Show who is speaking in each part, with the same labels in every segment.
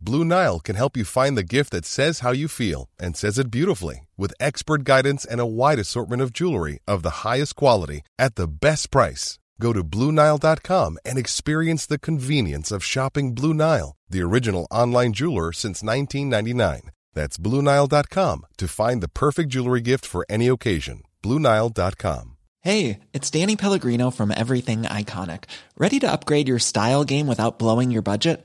Speaker 1: Blue Nile can help you find the gift that says how you feel and says it beautifully with expert guidance and a wide assortment of jewelry of the highest quality at the best price. Go to BlueNile.com and experience the convenience of shopping Blue Nile, the original online jeweler since 1999. That's BlueNile.com to find the perfect jewelry gift for any occasion. BlueNile.com.
Speaker 2: Hey, it's Danny Pellegrino from Everything Iconic. Ready to upgrade your style game without blowing your budget?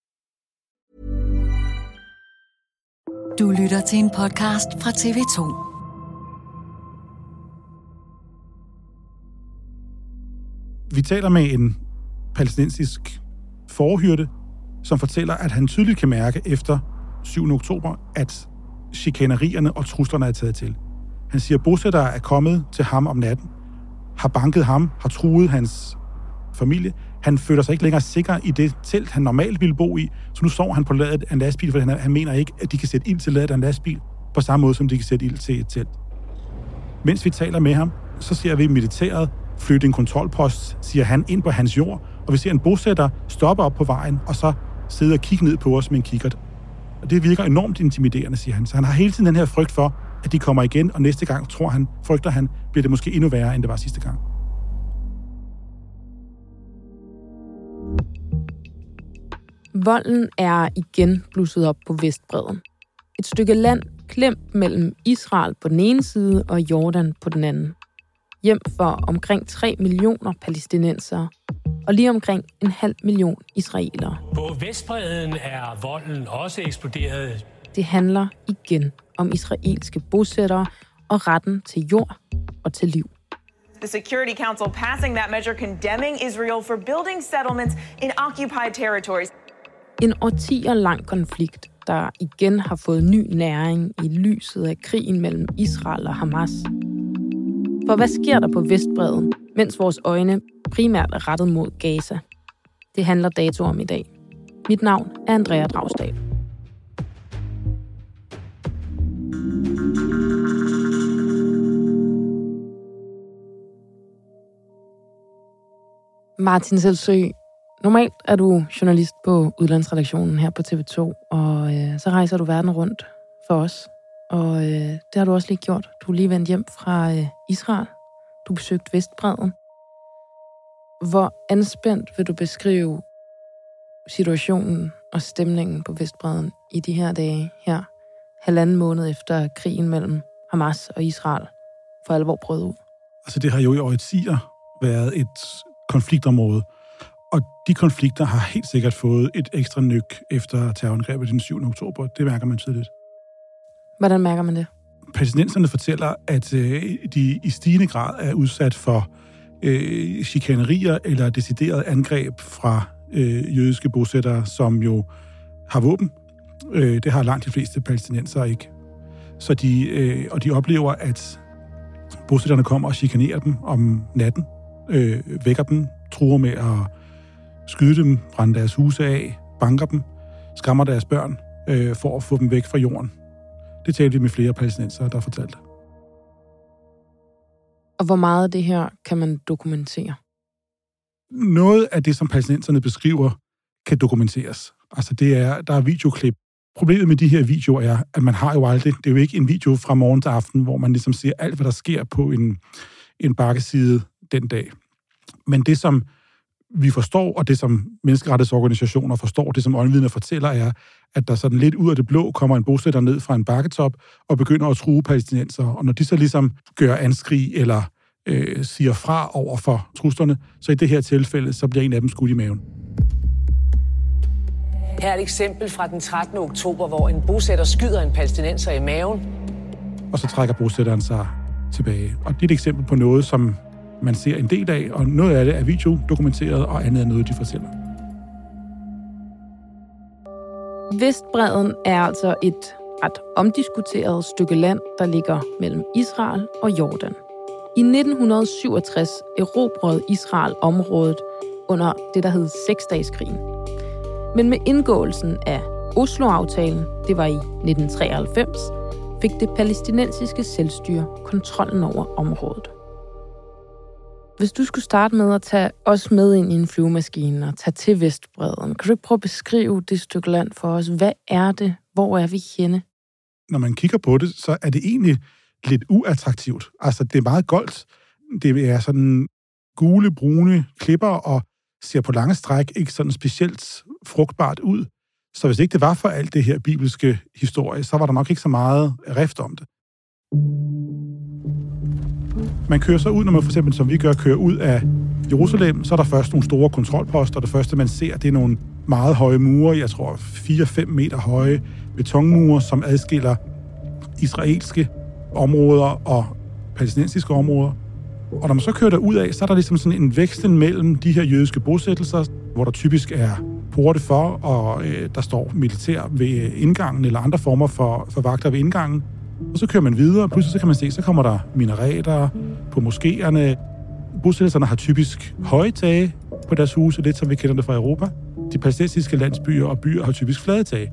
Speaker 3: Du lytter til en podcast fra TV2.
Speaker 4: Vi taler med en palæstinensisk forhyrte, som fortæller, at han tydeligt kan mærke efter 7. oktober, at chikanerierne og truslerne er taget til. Han siger, at bosættere er kommet til ham om natten, har banket ham, har truet hans familie. Han føler sig ikke længere sikker i det telt, han normalt ville bo i, så nu sover han på ladet af en lastbil, for han, han mener ikke, at de kan sætte ild til ladet af en lastbil, på samme måde som de kan sætte ild til et telt. Mens vi taler med ham, så ser vi militæret flytte en kontrolpost, siger han, ind på hans jord, og vi ser en bosætter stoppe op på vejen, og så sidde og kigge ned på os med en kikkert. Og det virker enormt intimiderende, siger han. Så han har hele tiden den her frygt for, at de kommer igen, og næste gang tror han, frygter han, bliver det måske endnu værre, end det var sidste gang.
Speaker 5: Volden er igen blusset op på Vestbredden. Et stykke land klemt mellem Israel på den ene side og Jordan på den anden. Hjem for omkring 3 millioner palæstinensere og lige omkring en halv million israelere.
Speaker 6: På Vestbredden er volden også eksploderet.
Speaker 5: Det handler igen om israelske bosættere og retten til jord og til liv.
Speaker 7: The Security Council passing that measure condemning Israel for building settlements in occupied territories.
Speaker 5: En årtier lang konflikt, der igen har fået ny næring i lyset af krigen mellem Israel og Hamas. For hvad sker der på Vestbredden, mens vores øjne primært er rettet mod Gaza? Det handler dato om i dag. Mit navn er Andrea Dragsdal. Martin Selsø, normalt er du journalist på udlandsredaktionen her på TV2, og øh, så rejser du verden rundt for os. Og øh, det har du også lige gjort. Du er lige vendt hjem fra øh, Israel. Du besøgte Vestbredden. Hvor anspændt vil du beskrive situationen og stemningen på Vestbredden i de her dage her, halvanden måned efter krigen mellem Hamas og Israel for alvor brød ud?
Speaker 4: Altså det har jo i årtier været et konfliktområde, og de konflikter har helt sikkert fået et ekstra nyk efter terrorangrebet den 7. oktober. Det mærker man tydeligt.
Speaker 5: Hvordan mærker man det?
Speaker 4: Palæstinenserne fortæller, at øh, de i stigende grad er udsat for øh, chikanerier eller decideret angreb fra øh, jødiske bosættere, som jo har våben. Øh, det har langt de fleste palæstinenser ikke. Så de, øh, og de oplever, at bosætterne kommer og chikanerer dem om natten, øh, vækker dem, truer med at skyde dem, brænde deres huse af, banker dem, skræmmer deres børn øh, for at få dem væk fra jorden. Det talte vi med flere palæstinenser, der fortalte.
Speaker 5: Og hvor meget af det her kan man dokumentere?
Speaker 4: Noget af det, som palæstinenserne beskriver, kan dokumenteres. Altså, det er, der er videoklip. Problemet med de her videoer er, at man har jo aldrig, det er jo ikke en video fra morgen til aften, hvor man ligesom ser alt, hvad der sker på en, en bakkeside den dag. Men det, som vi forstår, og det som menneskerettighedsorganisationer forstår, det som øjenvidner fortæller, er, at der sådan lidt ud af det blå kommer en bosætter ned fra en bakketop og begynder at true palæstinenser. Og når de så ligesom gør anskrig eller øh, siger fra over for truslerne, så i det her tilfælde, så bliver en af dem skudt i maven.
Speaker 8: Her er et eksempel fra den 13. oktober, hvor en bosætter skyder en palæstinenser i maven.
Speaker 4: Og så trækker bosætteren sig tilbage. Og det er et eksempel på noget, som man ser en del af, og noget af det er videodokumenteret, og andet er noget, de fortæller.
Speaker 5: Vestbredden er altså et ret omdiskuteret stykke land, der ligger mellem Israel og Jordan. I 1967 erobrede Israel området under det, der hed Seksdageskrigen. Men med indgåelsen af Oslo-aftalen, det var i 1993, fik det palæstinensiske selvstyre kontrollen over området. Hvis du skulle starte med at tage os med ind i en flyvemaskine og tage til Vestbredden, kan du ikke prøve at beskrive det stykke land for os? Hvad er det? Hvor er vi henne?
Speaker 4: Når man kigger på det, så er det egentlig lidt uattraktivt. Altså, det er meget goldt. Det er sådan gule, brune klipper og ser på lange stræk ikke sådan specielt frugtbart ud. Så hvis ikke det var for alt det her bibelske historie, så var der nok ikke så meget rift om det. Man kører så ud, når man for eksempel, som vi gør, kører ud af Jerusalem, så er der først nogle store kontrolposter. Det første, man ser, det er nogle meget høje mure, jeg tror 4-5 meter høje betonmure, som adskiller israelske områder og palæstinensiske områder. Og når man så kører der ud af, så er der ligesom sådan en væksten mellem de her jødiske bosættelser, hvor der typisk er porte for, og øh, der står militær ved indgangen, eller andre former for, for vagter ved indgangen. Og så kører man videre, og pludselig så kan man se, så kommer der minareter på moskéerne. Bosættelserne har typisk høje tage på deres huse, lidt som vi kender det fra Europa. De palæstinensiske landsbyer og byer har typisk flade tage.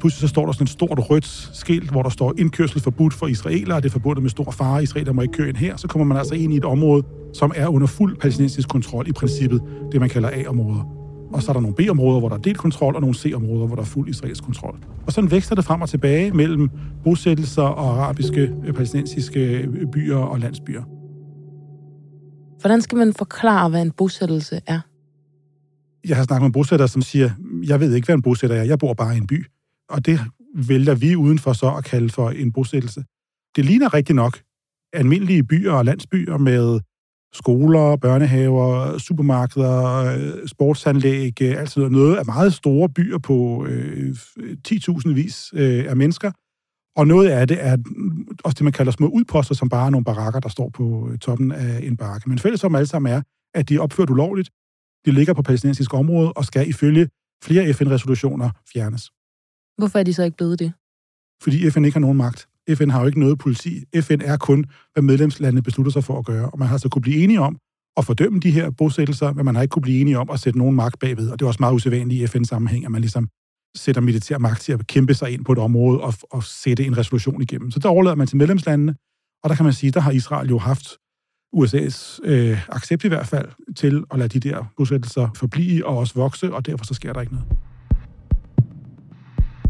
Speaker 4: Pludselig så står der sådan et stort rødt skilt, hvor der står indkørsel forbudt for israelere, det er forbundet med stor fare, israeler må ikke køre ind her. Så kommer man altså ind i et område, som er under fuld palæstinensisk kontrol i princippet, det man kalder A-områder. Og så er der nogle B-områder, hvor der er delt kontrol, og nogle C-områder, hvor der er fuld israelsk kontrol. Og sådan vækster det frem og tilbage mellem bosættelser og arabiske, palæstinensiske byer og landsbyer.
Speaker 5: Hvordan skal man forklare, hvad en bosættelse er?
Speaker 4: Jeg har snakket med bosættere, som siger, jeg ved ikke, hvad en bosætter er, jeg bor bare i en by. Og det vælger vi udenfor så at kalde for en bosættelse. Det ligner rigtig nok almindelige byer og landsbyer med skoler, børnehaver, supermarkeder, sportsanlæg, alt sådan noget. af meget store byer på øh, 10.000 vis øh, af mennesker. Og noget af det er også det, man kalder små udposter, som bare er nogle barakker, der står på toppen af en bakke. Men fælles om alle sammen er, at de er opført ulovligt. De ligger på palæstinensisk område og skal ifølge flere FN-resolutioner fjernes.
Speaker 5: Hvorfor er de så ikke blevet det?
Speaker 4: Fordi FN ikke har nogen magt. FN har jo ikke noget politi. FN er kun, hvad medlemslandene beslutter sig for at gøre. Og man har så kunne blive enige om at fordømme de her bosættelser, men man har ikke kunne blive enige om at sætte nogen magt bagved. Og det er også meget usædvanligt i FN-sammenhæng, at man ligesom sætter militær magt til at kæmpe sig ind på et område og, og sætte en resolution igennem. Så der overlader man til medlemslandene, og der kan man sige, der har Israel jo haft USA's øh, accept i hvert fald til at lade de der bosættelser forblive og også vokse, og derfor så sker der ikke noget.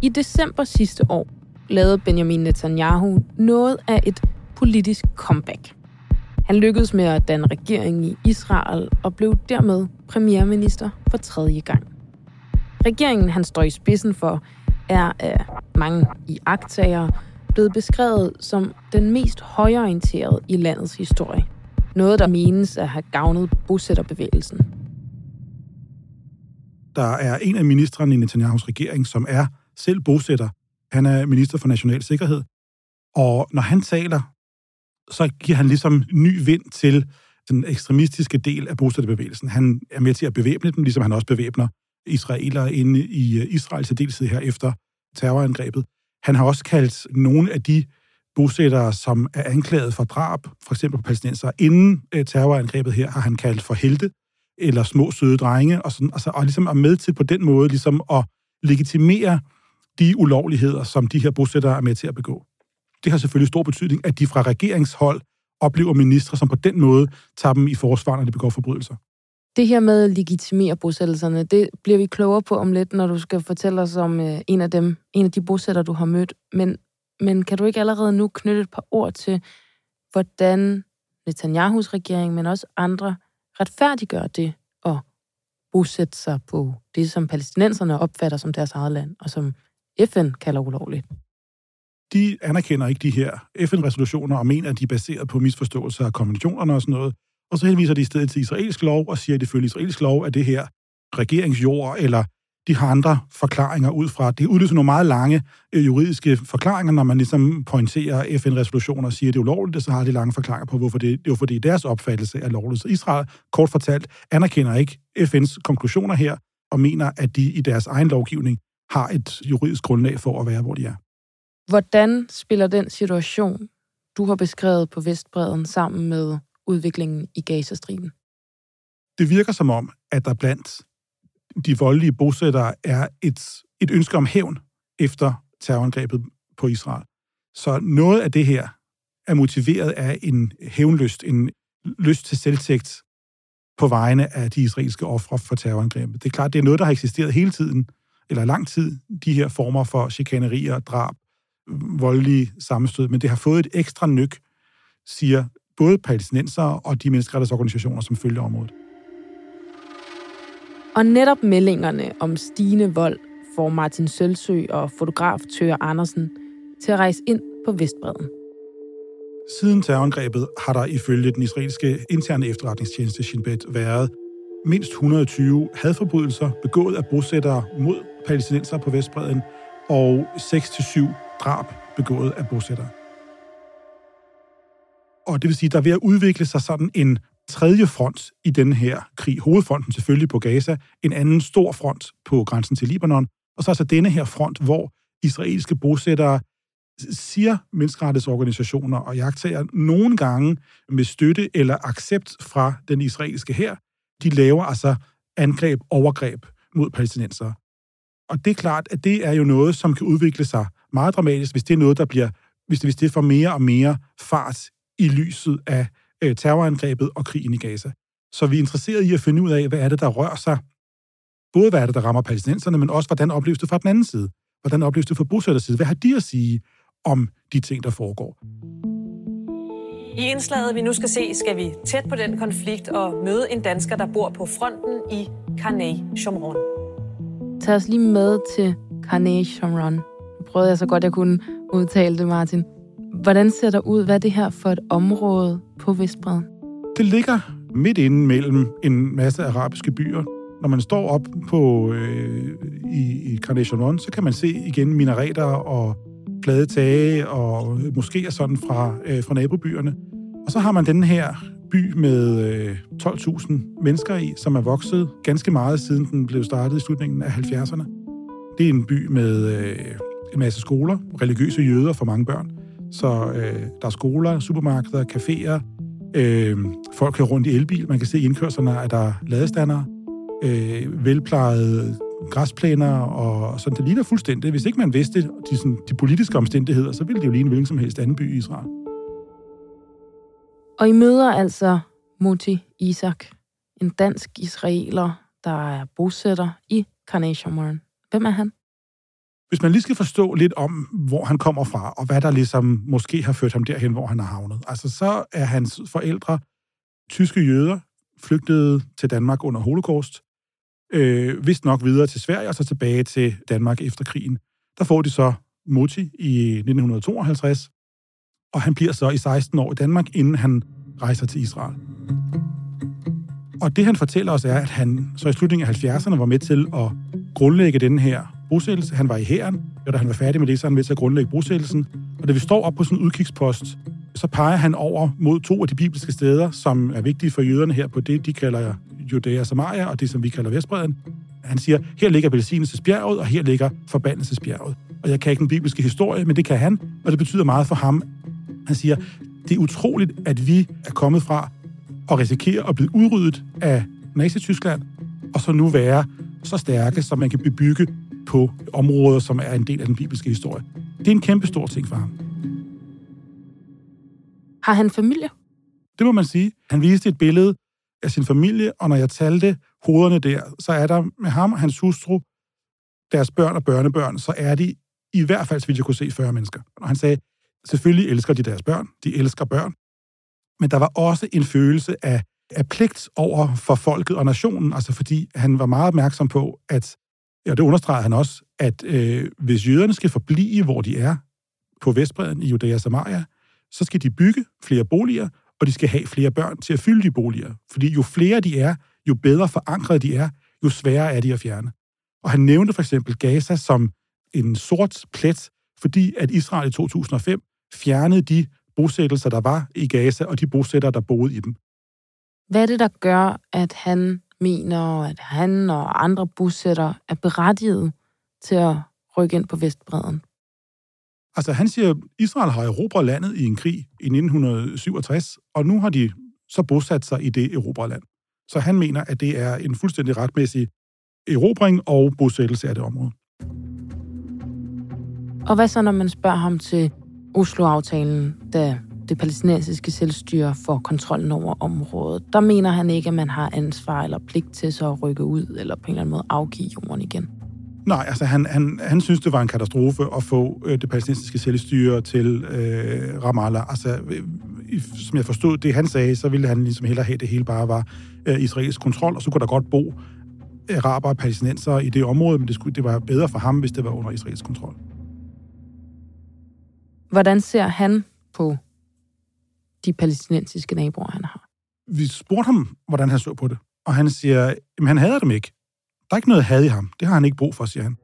Speaker 5: I december sidste år lavede Benjamin Netanyahu noget af et politisk comeback. Han lykkedes med at danne regering i Israel og blev dermed premierminister for tredje gang. Regeringen, han står i spidsen for, er af mange i agtagere blevet beskrevet som den mest højorienterede i landets historie. Noget, der menes at have gavnet bosætterbevægelsen.
Speaker 4: Der er en af ministrene i Netanyahus regering, som er selv bosætter. Han er minister for national sikkerhed. Og når han taler, så giver han ligesom ny vind til den ekstremistiske del af bosætterbevægelsen. Han er med til at bevæbne dem, ligesom han også bevæbner israelere inde i øh, Israel til deltid her efter terrorangrebet. Han har også kaldt nogle af de bosættere, som er anklaget for drab, for eksempel på palæstinenser, inden øh, terrorangrebet her, har han kaldt for helte, eller små søde drenge, og, sådan, altså, og ligesom er med til på den måde ligesom at legitimere de ulovligheder, som de her bosættere er med til at begå. Det har selvfølgelig stor betydning, at de fra regeringshold oplever ministre, som på den måde tager dem i forsvar, når de begår forbrydelser.
Speaker 5: Det her med at legitimere bosættelserne, det bliver vi klogere på om lidt, når du skal fortælle os om øh, en af dem, en af de bosættere, du har mødt. Men, men kan du ikke allerede nu knytte et par ord til, hvordan Netanyahus regering, men også andre retfærdiggør det at bosætte sig på det, som palæstinenserne opfatter som deres eget land, og som FN kalder ulovligt.
Speaker 4: De anerkender ikke de her FN-resolutioner og mener, at de er baseret på misforståelser af konventionerne og sådan noget. Og så henviser de i stedet til israelsk lov og siger, at det israelsk lov, at det her regeringsjord eller de har andre forklaringer ud fra. Det udløser nogle meget lange øh, juridiske forklaringer, når man ligesom pointerer FN-resolutioner og siger, at det er ulovligt, og så har de lange forklaringer på, hvorfor det, det er fordi deres opfattelse er lovligt. Så Israel, kort fortalt, anerkender ikke FN's konklusioner her, og mener, at de i deres egen lovgivning har et juridisk grundlag for at være, hvor de er.
Speaker 5: Hvordan spiller den situation, du har beskrevet på Vestbreden, sammen med udviklingen i Gazastriben?
Speaker 4: Det virker som om, at der blandt de voldelige bosættere er et, et ønske om hævn efter terrorangrebet på Israel. Så noget af det her er motiveret af en hævnlyst, en lyst til selvtægt på vegne af de israelske ofre for terrorangrebet. Det er klart, det er noget, der har eksisteret hele tiden, eller lang tid, de her former for chikanerier, drab, voldelige sammenstød, men det har fået et ekstra nyk, siger både palæstinenser og de menneskerettighedsorganisationer, som følger området.
Speaker 5: Og netop meldingerne om stigende vold får Martin Sølsø og fotograf Tør Andersen til at rejse ind på Vestbreden.
Speaker 4: Siden terrorangrebet har der ifølge den israelske interne efterretningstjeneste Shin Bet været mindst 120 hadforbrydelser begået af bosættere mod palæstinenser på Vestbreden og 6-7 drab begået af bosættere. Og det vil sige, at der er ved at udvikle sig sådan en tredje front i den her krig. Hovedfronten selvfølgelig på Gaza, en anden stor front på grænsen til Libanon, og så altså denne her front, hvor israelske bosættere siger menneskerettighedsorganisationer og jagttager nogle gange med støtte eller accept fra den israelske her, de laver altså angreb, overgreb mod palæstinenser. Og det er klart, at det er jo noget, som kan udvikle sig meget dramatisk, hvis det er noget, der bliver, hvis det, hvis det får mere og mere fart i lyset af øh, terrorangrebet og krigen i Gaza. Så vi er interesseret i at finde ud af, hvad er det, der rører sig. Både hvad er det, der rammer palæstinenserne, men også hvordan opleves det fra den anden side. Hvordan opleves det fra bosætters side? Hvad har de at sige om de ting, der foregår?
Speaker 8: I indslaget, vi nu skal se, skal vi tæt på den konflikt og møde en dansker, der bor på fronten i Karnei Chomron.
Speaker 5: Tag os lige med til Carnation Run. Nu prøvede jeg så godt, jeg kunne udtale det, Martin. Hvordan ser der ud? Hvad er det her for et område på Vestbreden?
Speaker 4: Det ligger midt inde mellem en masse arabiske byer. Når man står op på øh, i, i Carnation Run, så kan man se igen minareter og flade tage og måske sådan fra, øh, fra nabobyerne. Og så har man den her by med øh, 12.000 mennesker i, som er vokset ganske meget siden den blev startet i slutningen af 70'erne. Det er en by med øh, en masse skoler, religiøse jøder for mange børn. Så øh, der er skoler, supermarkeder, caféer. Øh, folk kører rundt i elbil. Man kan se indkørslerne, at der er ladestander. Øh, velplejede græsplæner, og sådan, det ligner fuldstændig. Hvis ikke man vidste de, sådan, de politiske omstændigheder, så ville det jo ligne hvilken som helst anden by i Israel.
Speaker 5: Og I møder altså Moti Isak, en dansk israeler, der er bosætter i Karnation Hvem er han?
Speaker 4: Hvis man lige skal forstå lidt om, hvor han kommer fra, og hvad der ligesom måske har ført ham derhen, hvor han er havnet. Altså, så er hans forældre tyske jøder, flygtede til Danmark under holocaust, øh, vist nok videre til Sverige, og så tilbage til Danmark efter krigen. Der får de så Moti i 1952, og han bliver så i 16 år i Danmark, inden han rejser til Israel. Og det han fortæller os er, at han så i slutningen af 70'erne var med til at grundlægge den her bosættelse. Han var i hæren, og da han var færdig med det, så er han med til at grundlægge bosættelsen. Og da vi står op på sådan en udkigspost, så peger han over mod to af de bibelske steder, som er vigtige for jøderne her på det, de kalder Judæa og Samaria, og det, som vi kalder Vestbreden. Han siger, her ligger velsignelsesbjerget, og her ligger forbandelsesbjerget. Og jeg kan ikke den bibelske historie, men det kan han, og det betyder meget for ham. Han siger, det er utroligt, at vi er kommet fra at risikere at blive udryddet af Nazi-Tyskland, og så nu være så stærke, som man kan bebygge på områder, som er en del af den bibelske historie. Det er en kæmpe stor ting for ham.
Speaker 5: Har han familie?
Speaker 4: Det må man sige. Han viste et billede af sin familie, og når jeg talte hovederne der, så er der med ham og hans hustru, deres børn og børnebørn, så er de i hvert fald, så vidt jeg kunne se, 40 mennesker. Og han sagde, selvfølgelig elsker de deres børn, de elsker børn, men der var også en følelse af af pligt over for folket og nationen, altså fordi han var meget opmærksom på, at, og det understreger han også, at øh, hvis jøderne skal forblive, hvor de er, på Vestbreden i Judæa og Samaria, så skal de bygge flere boliger, og de skal have flere børn til at fylde de boliger. Fordi jo flere de er, jo bedre forankret de er, jo sværere er de at fjerne. Og han nævnte for eksempel Gaza som en sort plet, fordi at Israel i 2005 fjernede de bosættelser, der var i Gaza, og de bosættere, der boede i dem.
Speaker 5: Hvad er det, der gør, at han mener, at han og andre bosættere er berettiget til at rykke ind på Vestbreden?
Speaker 4: Altså han siger, at Israel har erobret landet i en krig i 1967, og nu har de så bosat sig i det erobrede land. Så han mener, at det er en fuldstændig retmæssig erobring og bosættelse af det område.
Speaker 5: Og hvad så, når man spørger ham til Oslo-aftalen, da det palæstinensiske selvstyre får kontrollen over området? Der mener han ikke, at man har ansvar eller pligt til så at rykke ud, eller på en eller anden måde afgive jorden igen.
Speaker 4: Nej, altså han, han, han synes, det var en katastrofe at få øh, det palæstinensiske selvstyre til øh, Ramallah. Altså, øh, som jeg forstod det, han sagde, så ville han ligesom hellere have, det hele bare var øh, israelsk kontrol, og så kunne der godt bo øh, araber og palæstinenser i det område, men det, skulle, det var bedre for ham, hvis det var under israelsk kontrol.
Speaker 5: Hvordan ser han på de palæstinensiske naboer, han har?
Speaker 4: Vi spurgte ham, hvordan han så på det, og han siger, at han hader dem ikke. Der er ikke noget had i ham. Det har han ikke brug for, siger han.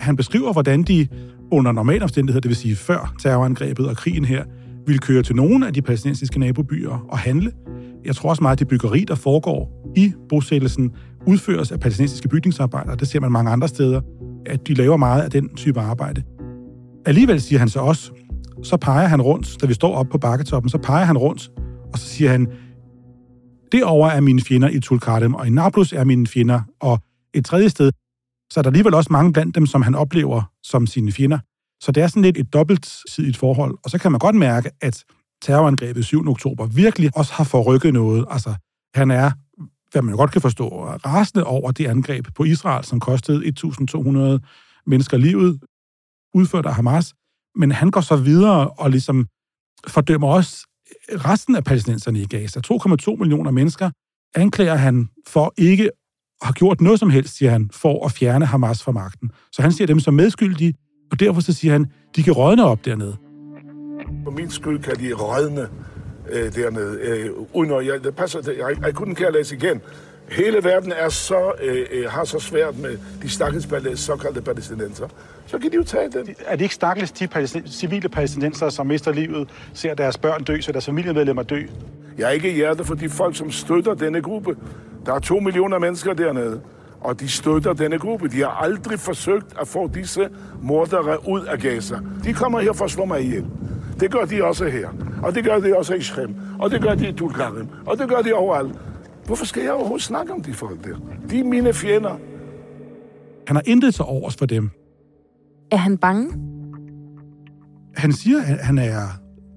Speaker 4: Han beskriver, hvordan de under normale omstændigheder, det vil sige før terrorangrebet og krigen her, ville køre til nogle af de palæstinensiske nabobyer og handle. Jeg tror også meget, at det byggeri, der foregår i bosættelsen, udføres af palæstinensiske bygningsarbejdere. Det ser man mange andre steder, at de laver meget af den type arbejde. Alligevel siger han så også, så peger han rundt, da vi står oppe på bakketoppen, så peger han rundt, og så siger han, Derover er mine fjender i Tulkartem, og i Nablus er mine fjender, og et tredje sted, så er der alligevel også mange blandt dem, som han oplever som sine fjender. Så det er sådan lidt et dobbeltsidigt forhold. Og så kan man godt mærke, at terrorangrebet 7. oktober virkelig også har forrykket noget. Altså, han er, hvad man godt kan forstå, rasende over det angreb på Israel, som kostede 1.200 mennesker livet, udført af Hamas. Men han går så videre og ligesom fordømmer også resten af palæstinenserne i Gaza, 2,2 millioner mennesker, anklager han for ikke at have gjort noget som helst, siger han, for at fjerne Hamas fra magten. Så han ser dem som medskyldige, og derfor så siger han, de kan rådne op dernede.
Speaker 9: For min skyld kan de rådne øh, dernede. Øh, uden at, jeg, det passer, jeg, jeg kunne ikke læse igen. Hele verden er så, øh, øh, har så svært med de stakkels såkaldte palæstinenser. Så kan de jo tage den.
Speaker 4: Er det ikke stakkels de palæstin- civile palæstinenser, som mister livet, ser deres børn dø, så deres familiemedlemmer dø?
Speaker 9: Jeg er ikke i hjerte for de folk, som støtter denne gruppe. Der er to millioner mennesker dernede, og de støtter denne gruppe. De har aldrig forsøgt at få disse mordere ud af Gaza. De kommer her for at slå mig ihjel. Det gør de også her. Og det gør de også i Shrem. Og det gør de i Tulkarem. Og det gør de overalt. Hvorfor skal jeg overhovedet snakke om de folk der? De er mine fjender.
Speaker 4: Han har intet til overs for dem.
Speaker 5: Er han bange?
Speaker 4: Han siger, at han er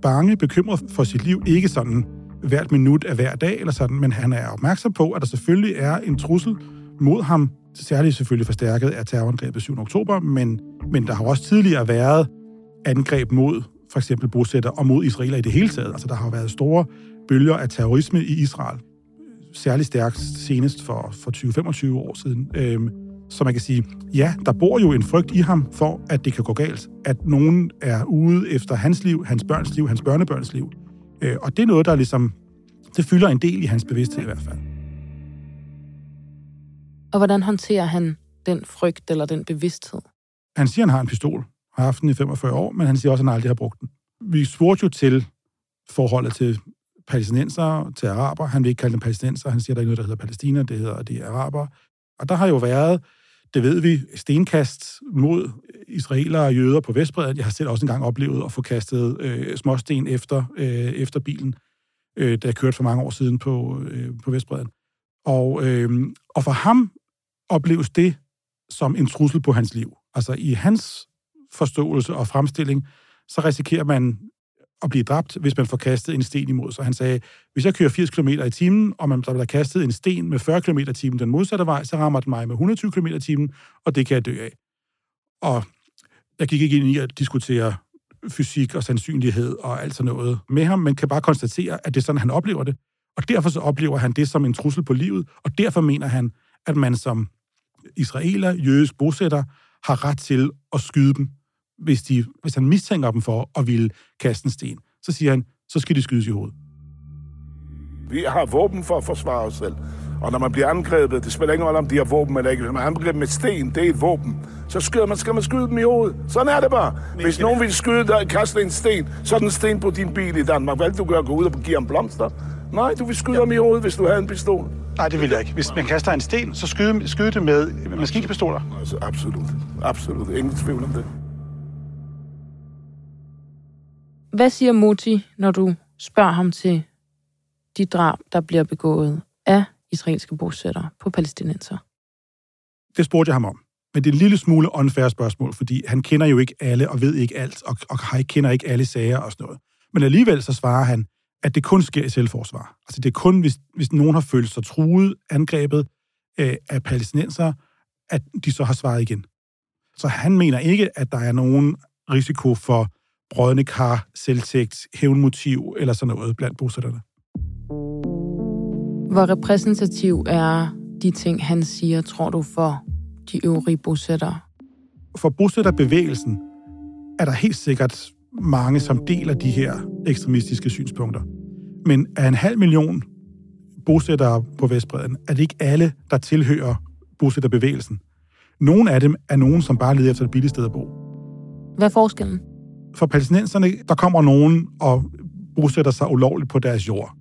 Speaker 4: bange, bekymret for sit liv. Ikke sådan hvert minut af hver dag, eller sådan, men han er opmærksom på, at der selvfølgelig er en trussel mod ham, særligt selvfølgelig forstærket af terrorangrebet 7. oktober, men, men der har også tidligere været angreb mod for eksempel bosætter og mod israeler i det hele taget. Altså der har været store bølger af terrorisme i Israel særlig stærkt senest for, for 20-25 år siden. Øhm, så man kan sige, ja, der bor jo en frygt i ham for, at det kan gå galt. At nogen er ude efter hans liv, hans børns liv, hans børnebørns liv. Øh, og det er noget, der ligesom, det fylder en del i hans bevidsthed i hvert fald.
Speaker 5: Og hvordan håndterer han den frygt eller den bevidsthed?
Speaker 4: Han siger, han har en pistol, har haft den i 45 år, men han siger også, at han aldrig har brugt den. Vi spurgte jo til forholdet til palæstinenser til araber. Han vil ikke kalde dem palæstinenser. Han siger, der er noget, der hedder Palæstina, det hedder det er araber. Og der har jo været, det ved vi, stenkast mod israelere og jøder på Vestbredden. Jeg har selv også engang oplevet at få kastet øh, småsten efter, øh, efter bilen, øh, da jeg kørte for mange år siden på, øh, på Vestbredden. Og, øh, og for ham opleves det som en trussel på hans liv. Altså i hans forståelse og fremstilling, så risikerer man at blive dræbt, hvis man får kastet en sten imod sig. Han sagde, hvis jeg kører 80 km i timen, og man, der bliver kastet en sten med 40 km i timen den modsatte vej, så rammer den mig med 120 km i timen, og det kan jeg dø af. Og jeg gik ikke ind i at diskutere fysik og sandsynlighed og alt sådan noget med ham, men kan bare konstatere, at det er sådan, han oplever det. Og derfor så oplever han det som en trussel på livet, og derfor mener han, at man som israeler, jødisk bosætter, har ret til at skyde dem, hvis, de, hvis han mistænker dem for at ville kaste en sten. Så siger han, så skal de skydes i hovedet.
Speaker 9: Vi har våben for at forsvare os selv. Og når man bliver angrebet, det spiller ingen rolle, om de har våben eller ikke. Hvis man er angrebet med sten, det er et våben. Så skyder man, skal man skyde dem i hovedet. Sådan er det bare. Hvis nogen vil skyde dig, kaste en sten, så er den sten på din bil i Danmark. Hvad du gør? Gå ud og give ham blomster? Nej, du vil skyde ham i hovedet, hvis du havde en pistol.
Speaker 4: Nej, det vil jeg ikke. Hvis man kaster en sten, så skyde, skyde det med maskinpistoler.
Speaker 9: Altså, absolut. Absolut. Ingen tvivl om det.
Speaker 5: Hvad siger Moti, når du spørger ham til de drab, der bliver begået af israelske bosættere på palæstinenser?
Speaker 4: Det spurgte jeg ham om. Men det er en lille smule unfair spørgsmål, fordi han kender jo ikke alle og ved ikke alt, og, og kender ikke alle sager og sådan noget. Men alligevel så svarer han, at det kun sker i selvforsvar. Altså det er kun, hvis, hvis nogen har følt sig truet, angrebet øh, af palæstinenser, at de så har svaret igen. Så han mener ikke, at der er nogen risiko for brødne kar, selvtægt, hævnmotiv eller sådan noget blandt bosætterne.
Speaker 5: Hvor repræsentativ er de ting, han siger, tror du, for de øvrige bosættere?
Speaker 4: For bosætterbevægelsen er der helt sikkert mange, som deler de her ekstremistiske synspunkter. Men af en halv million bosættere på Vestbreden, er det ikke alle, der tilhører bosætterbevægelsen. Nogle af dem er nogen, som bare leder efter et billigt sted at bo.
Speaker 5: Hvad er forskellen?
Speaker 4: For palæstinenserne, der kommer nogen og bosætter sig ulovligt på deres jord.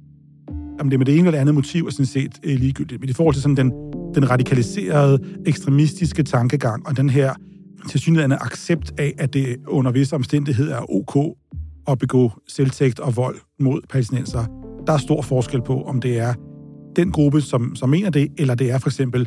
Speaker 4: Jamen det er med det ene eller andet motiv er sådan set eh, ligegyldigt. Men i forhold til sådan den, den radikaliserede, ekstremistiske tankegang og den her tilsyneladende accept af, at det under visse omstændigheder er ok at begå selvtægt og vold mod palæstinenser. Der er stor forskel på, om det er den gruppe, som, som mener det, eller det er for eksempel,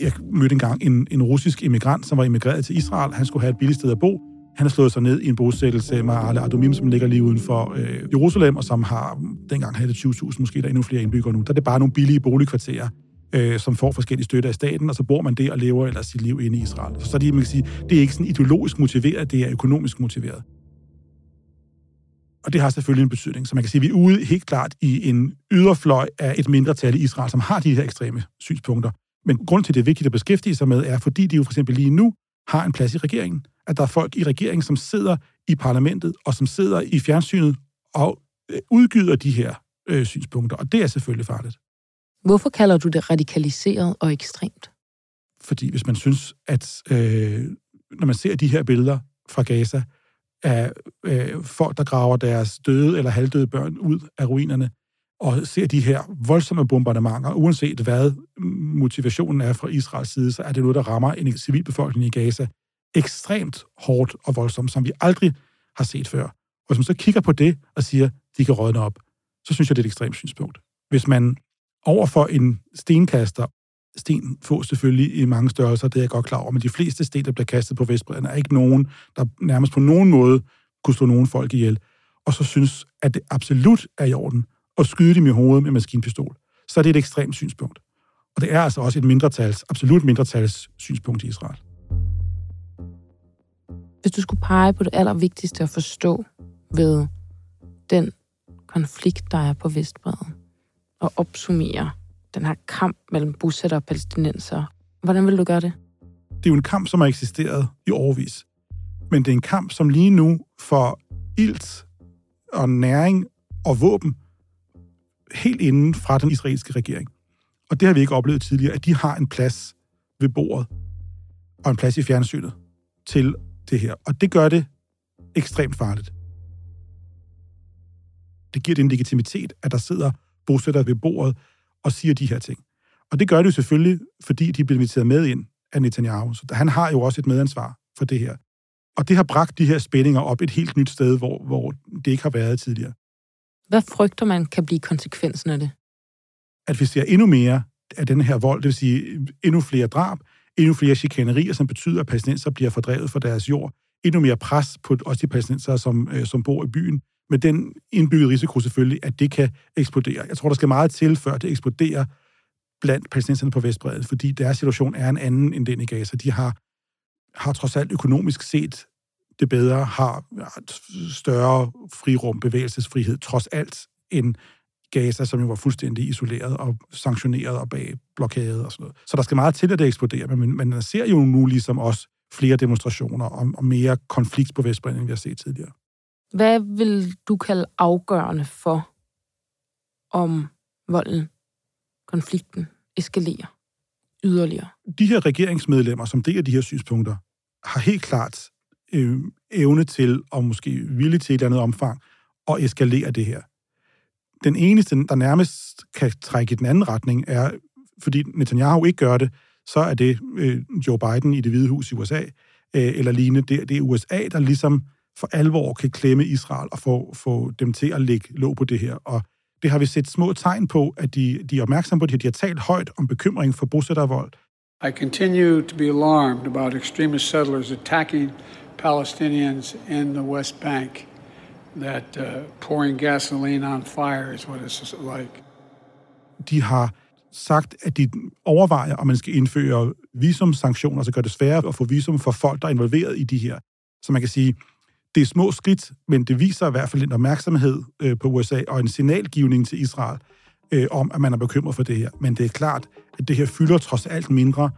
Speaker 4: jeg mødte engang en, en russisk immigrant, som var immigreret til Israel. Han skulle have et billigt sted at bo. Han har slået sig ned i en bosættelse med Ale Adumim, som ligger lige uden for øh, Jerusalem, og som har, dengang havde det 20.000, måske der endnu flere indbyggere nu. Der er det bare nogle billige boligkvarterer, øh, som får forskellige støtter af staten, og så bor man der og lever ellers sit liv inde i Israel. Så det, man kan sige, det er ikke sådan ideologisk motiveret, det er økonomisk motiveret. Og det har selvfølgelig en betydning. Så man kan sige, at vi er ude helt klart i en yderfløj af et mindretal i Israel, som har de her ekstreme synspunkter. Men grund til, at det er vigtigt at beskæftige sig med, er, fordi de jo for eksempel lige nu har en plads i regeringen. At der er folk i regeringen, som sidder i parlamentet, og som sidder i fjernsynet og øh, udgyder de her øh, synspunkter. Og det er selvfølgelig farligt.
Speaker 5: Hvorfor kalder du det radikaliseret og ekstremt?
Speaker 4: Fordi hvis man synes, at øh, når man ser de her billeder fra Gaza, af øh, folk, der graver deres døde eller halvdøde børn ud af ruinerne, og ser de her voldsomme bombardementer, uanset hvad motivationen er fra Israels side, så er det noget, der rammer en civilbefolkning i Gaza ekstremt hårdt og voldsomt, som vi aldrig har set før. Og hvis man så kigger på det og siger, de kan rådne op, så synes jeg, det er et ekstremt synspunkt. Hvis man overfor en stenkaster, sten får selvfølgelig i mange størrelser, det er jeg godt klar over, men de fleste sten, der bliver kastet på Vestbredden, er ikke nogen, der nærmest på nogen måde kunne slå nogen folk ihjel, og så synes, at det absolut er i orden at skyde dem i hovedet med maskinpistol, så er det et ekstremt synspunkt. Og det er altså også et mindretals, absolut mindretals synspunkt i Israel.
Speaker 5: Hvis du skulle pege på det allervigtigste at forstå ved den konflikt, der er på Vestbreden, og opsummere den her kamp mellem bosætter og palæstinenser, hvordan vil du gøre det?
Speaker 4: Det er jo en kamp, som har eksisteret i overvis. Men det er en kamp, som lige nu får ilt og næring og våben helt inden fra den israelske regering. Og det har vi ikke oplevet tidligere, at de har en plads ved bordet og en plads i fjernsynet til det her. Og det gør det ekstremt farligt. Det giver den legitimitet, at der sidder bosætter ved bordet og siger de her ting. Og det gør det jo selvfølgelig, fordi de bliver inviteret med ind af Netanyahu. Så han har jo også et medansvar for det her. Og det har bragt de her spændinger op et helt nyt sted, hvor, hvor det ikke har været tidligere.
Speaker 5: Hvad frygter man kan blive konsekvensen af det?
Speaker 4: At vi ser endnu mere af den her vold, det vil sige endnu flere drab, endnu flere chikanerier, som betyder, at palæstinenser bliver fordrevet fra deres jord, endnu mere pres på også de palæstinenser, som, øh, som bor i byen, med den indbyggede risiko selvfølgelig, at det kan eksplodere. Jeg tror, der skal meget til, før det eksploderer blandt palæstinenserne på Vestbredet, fordi deres situation er en anden end den i Gaza. De har, har trods alt økonomisk set det bedre, har større frirum, bevægelsesfrihed, trods alt, end Gaza, som jo var fuldstændig isoleret og sanktioneret og bag blokade og sådan noget. Så der skal meget til, at det eksploderer, men, men man ser jo nu ligesom også flere demonstrationer og, og mere konflikt på Vestbredden, end vi har set tidligere.
Speaker 5: Hvad vil du kalde afgørende for, om volden, konflikten eskalerer yderligere?
Speaker 4: De her regeringsmedlemmer, som deler de her synspunkter, har helt klart øh, evne til, og måske vilje til et eller andet omfang, at eskalere det her. Den eneste, der nærmest kan trække i den anden retning, er, fordi Netanyahu ikke gør det, så er det øh, Joe Biden i det hvide hus i USA, øh, eller lignende. Det, det er USA, der ligesom for alvor kan klemme Israel og få, få dem til at lægge låg på det her. Og det har vi set små tegn på, at de, de er opmærksomme på det. De har talt højt om bekymring for bosættervold.
Speaker 10: I continue to be alarmed about extremist settlers attacking Palestinians in the West Bank. That uh, pouring gasoline on fire is what it's like.
Speaker 4: De har sagt, at de overvejer, om man skal indføre visumsanktioner, så gør det sværere at få visum for folk, der er involveret i de her. Så man kan sige, det er små skridt, men det viser i hvert fald en opmærksomhed øh, på USA og en signalgivning til Israel øh, om, at man er bekymret for det her. Men det er klart, at det her fylder trods alt mindre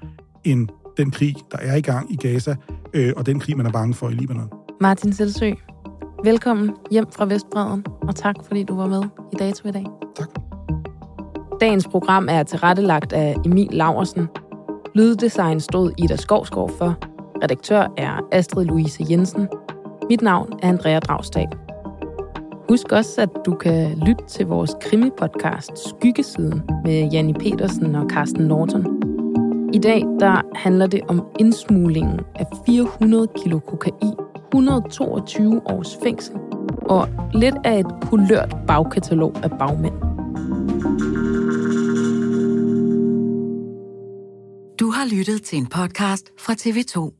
Speaker 4: end den krig, der er i gang i Gaza, øh, og den krig, man er bange for i Libanon.
Speaker 5: Martin Selsø, velkommen hjem fra Vestbreden, og tak fordi du var med i Dato i dag.
Speaker 4: Tak.
Speaker 5: Dagens program er tilrettelagt af Emil Laversen. Lyddesign stod Ida Skovskov for. Redaktør er Astrid Louise Jensen. Mit navn er Andrea Dragsdal. Husk også, at du kan lytte til vores krimi-podcast Skyggesiden med Janni Petersen og Carsten Norton. I dag der handler det om indsmuglingen af 400 kilo kokain, 122 års fængsel og lidt af et kulørt bagkatalog af bagmænd.
Speaker 3: Du har lyttet til en podcast fra TV2.